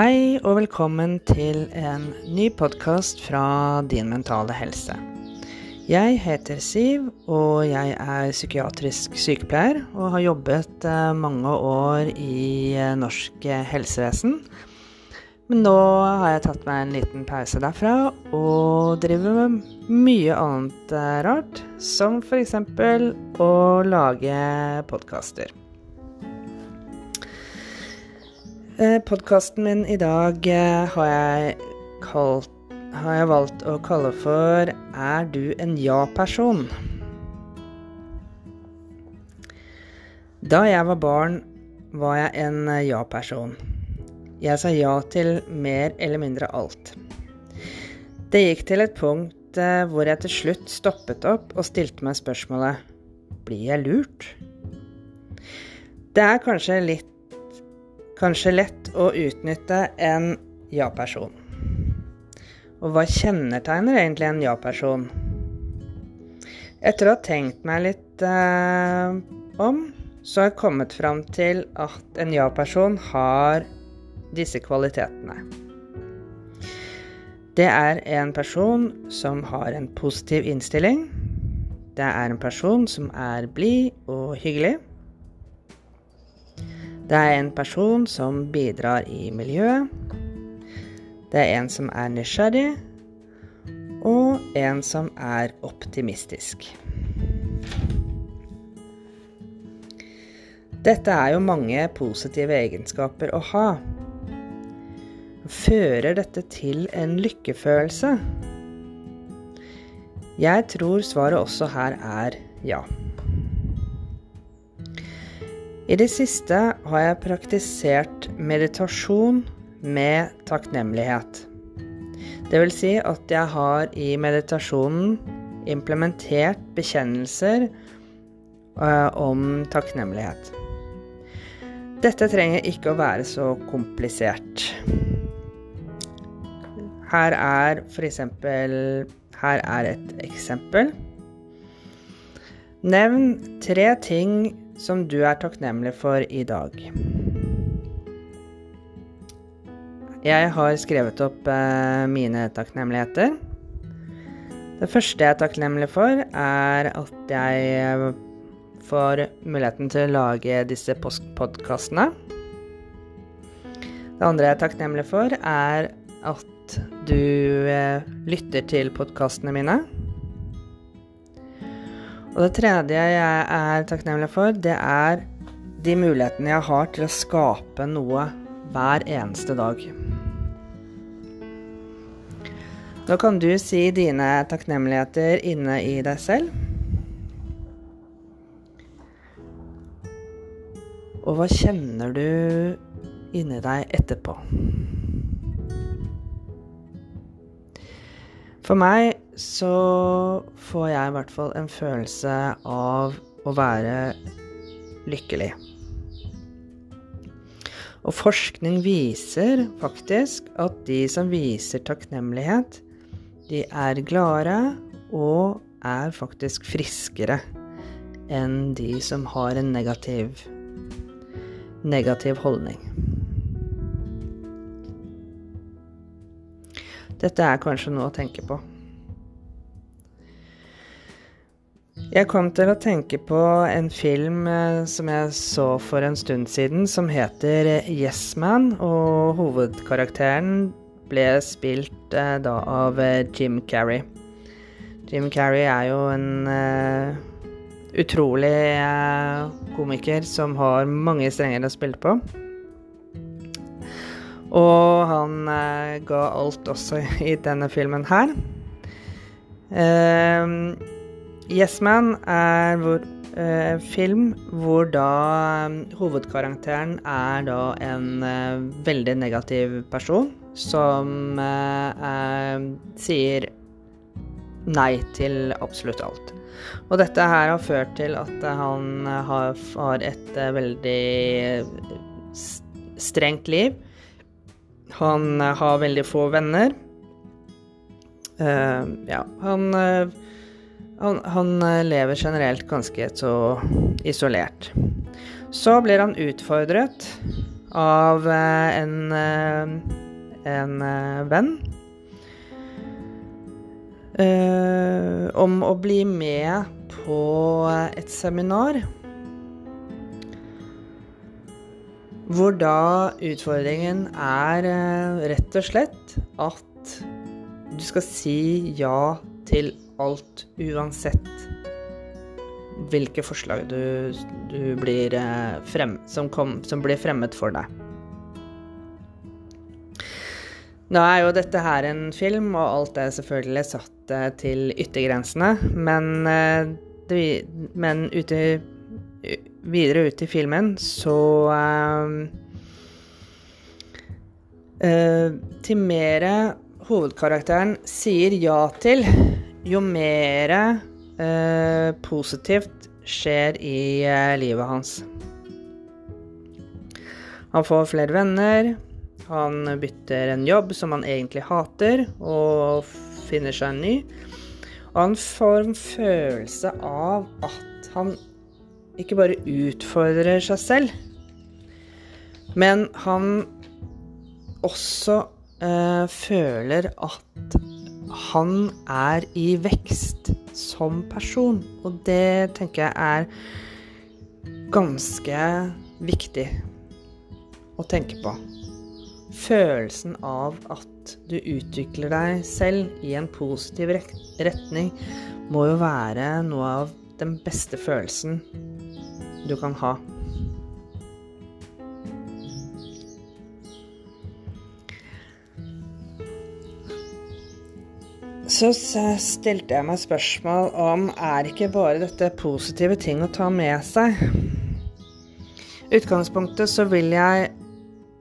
Hei og velkommen til en ny podkast fra Din mentale helse. Jeg heter Siv, og jeg er psykiatrisk sykepleier og har jobbet eh, mange år i eh, norsk helsevesen. Men nå har jeg tatt meg en liten pause derfra og driver med mye annet eh, rart, som f.eks. å lage podkaster. Podkasten min i dag har jeg, kalt, har jeg valgt å kalle for 'Er du en ja-person'? Da jeg var barn, var jeg en ja-person. Jeg sa ja til mer eller mindre alt. Det gikk til et punkt hvor jeg til slutt stoppet opp og stilte meg spørsmålet Blir jeg lurt? Det er kanskje litt Kanskje lett å utnytte en ja-person. Og hva kjennetegner egentlig en ja-person? Etter å ha tenkt meg litt eh, om, så har jeg kommet fram til at en ja-person har disse kvalitetene. Det er en person som har en positiv innstilling. Det er en person som er blid og hyggelig. Det er en person som bidrar i miljøet. Det er en som er nysgjerrig, og en som er optimistisk. Dette er jo mange positive egenskaper å ha. Fører dette til en lykkefølelse? Jeg tror svaret også her er ja. I det siste har jeg praktisert meditasjon med takknemlighet. Det vil si at jeg har i meditasjonen implementert bekjennelser uh, om takknemlighet. Dette trenger ikke å være så komplisert. Her er f.eks. Her er et eksempel. Nevn tre ting som du er takknemlig for i dag. Jeg har skrevet opp eh, mine takknemligheter. Det første jeg er takknemlig for, er at jeg får muligheten til å lage disse podkastene. Det andre jeg er takknemlig for, er at du eh, lytter til podkastene mine. Og det tredje jeg er takknemlig for, det er de mulighetene jeg har til å skape noe hver eneste dag. Nå kan du si dine takknemligheter inne i deg selv. Og hva kjenner du inni deg etterpå? For meg så får jeg i hvert fall en følelse av å være lykkelig. Og forskning viser faktisk at de som viser takknemlighet, de er gladere og er faktisk friskere enn de som har en negativ, negativ holdning. Dette er kanskje noe å tenke på. Jeg kom til å tenke på en film eh, som jeg så for en stund siden, som heter Yes Man, og hovedkarakteren ble spilt eh, da av eh, Jim Carrey. Jim Carrey er jo en uh, utrolig uh, komiker som har mange strenger å spille på. Og han uh, ga alt også i denne filmen her. Eh, Yes Man er hvor, eh, film hvor da um, hovedkarakteren er da en eh, veldig negativ person som eh, sier nei til absolutt alt. Og dette her har ført til at han har, har et eh, veldig strengt liv han eh, har veldig få venner. Ja, han, han, han lever generelt ganske så isolert. Så blir han utfordret av en, en venn. Om å bli med på et seminar. Hvor da utfordringen er rett og slett at du skal si ja til alt uansett hvilke forslag du, du blir eh, frem, som, kom, som, blir fremmet for deg. Nå er jo dette her en film, og alt er selvfølgelig satt eh, til yttergrensene. Men, eh, men ute, videre ut i filmen så uh, uh, Til mere hovedkarakteren sier ja til, jo mer eh, positivt skjer i eh, livet hans. Han får flere venner, han bytter en jobb som han egentlig hater, og finner seg en ny. Og han får en følelse av at han ikke bare utfordrer seg selv, men han også eh, føler at han er i vekst som person. Og det tenker jeg er ganske viktig å tenke på. Følelsen av at du utvikler deg selv i en positiv retning, må jo være noe av den beste følelsen du kan ha. Så stilte jeg meg spørsmål om er ikke bare dette positive ting å ta med seg? utgangspunktet så vil jeg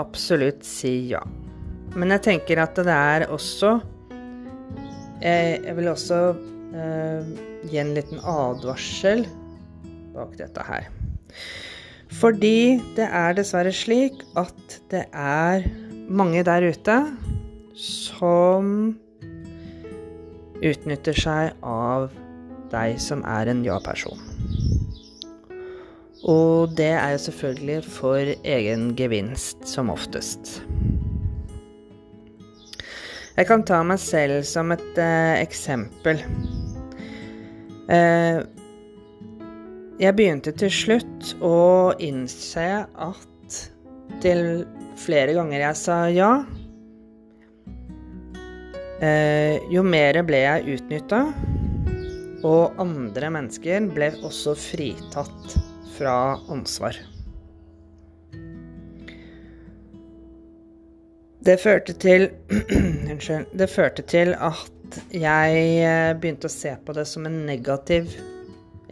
absolutt si ja. Men jeg tenker at det er også Jeg, vil også eh, gi en liten advarsel bak dette her. Fordi det er dessverre slik at det er mange der ute som utnytter seg av deg som er en ja-person. Og det er jo selvfølgelig for egen gevinst, som oftest. Jeg kan ta meg selv som et eh, eksempel. Eh, jeg begynte til slutt å innse at til flere ganger jeg sa ja, Eh, jo mer ble jeg utnytta, og andre mennesker ble også fritatt fra ansvar. Det førte til Unnskyld. Det førte til at jeg eh, begynte å se på det som en negativ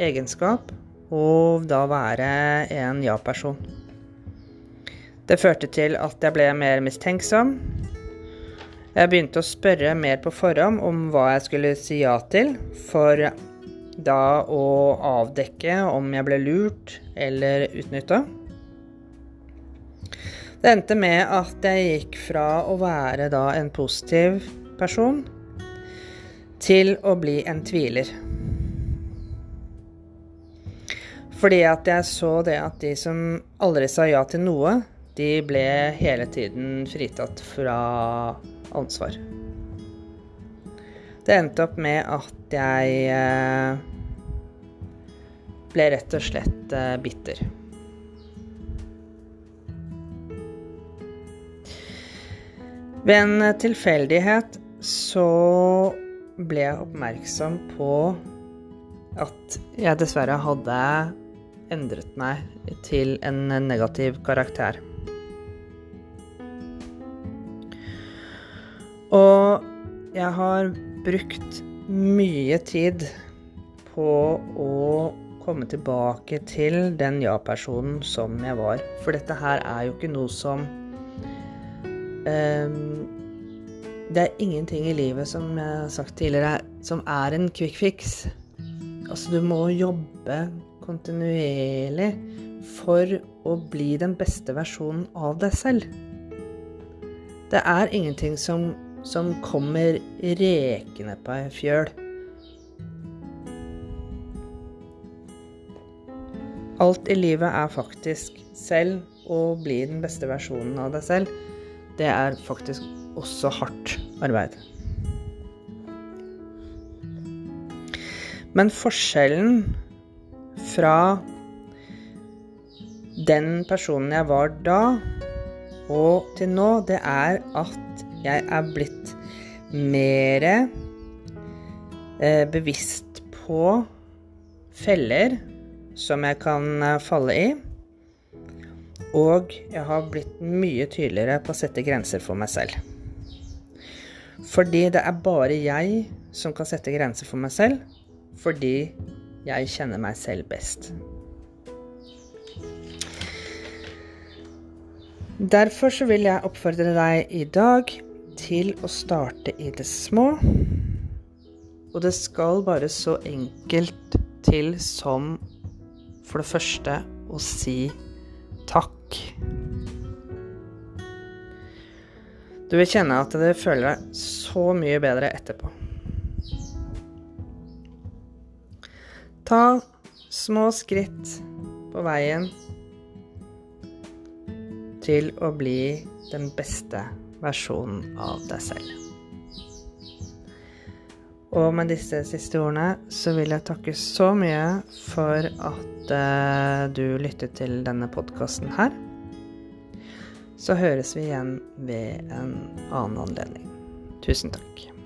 egenskap, og da være en ja-person. Det førte til at jeg ble mer mistenksom, jeg begynte å spørre mer på forhånd om hva jeg skulle si ja til, for da å avdekke om jeg ble lurt eller utnytta. Det endte med at jeg gikk fra å være da en positiv person til å bli en tviler. Fordi at jeg så det at de som aldri sa ja til noe, de ble hele tiden fritatt fra ansvar. Det endte opp med at jeg eh, ble rett og slett eh, bitter. Ved en tilfeldighet så ble jeg oppmerksom på at jeg dessverre hadde endret meg til en negativ karakter. Og jeg har brukt mye tid på å komme tilbake til den ja-personen som jeg var. For dette her er jo ikke noe som um, Det er ingenting i livet, som jeg har sagt tidligere, som er en quick fix. Altså, du må jobbe kontinuerlig for å bli den beste versjonen av deg selv. Det er ingenting som som kommer rekende på ei fjøl. Alt i livet er faktisk selv å bli den beste versjonen av deg selv, det er faktisk også hardt arbeid. Men forskjellen fra den personen jeg var da, og til nå, det er at jeg er blitt mer eh, bevisst på feller som jeg kan eh, falle i. Og jeg har blitt mye tydeligere på å sette grenser for meg selv. Fordi det er bare jeg som kan sette grenser for meg selv, fordi jeg kjenner meg selv best. Derfor så vil jeg oppfordre deg i dag til å starte i det små. Og det skal bare så enkelt til som for det første å si takk. Du vil kjenne at du føler deg så mye bedre etterpå. Ta små skritt på veien til å bli den beste versjonen av deg selv. Og med disse siste ordene så vil jeg takke så mye for at uh, du lyttet til denne podkasten her. Så høres vi igjen ved en annen anledning. Tusen takk.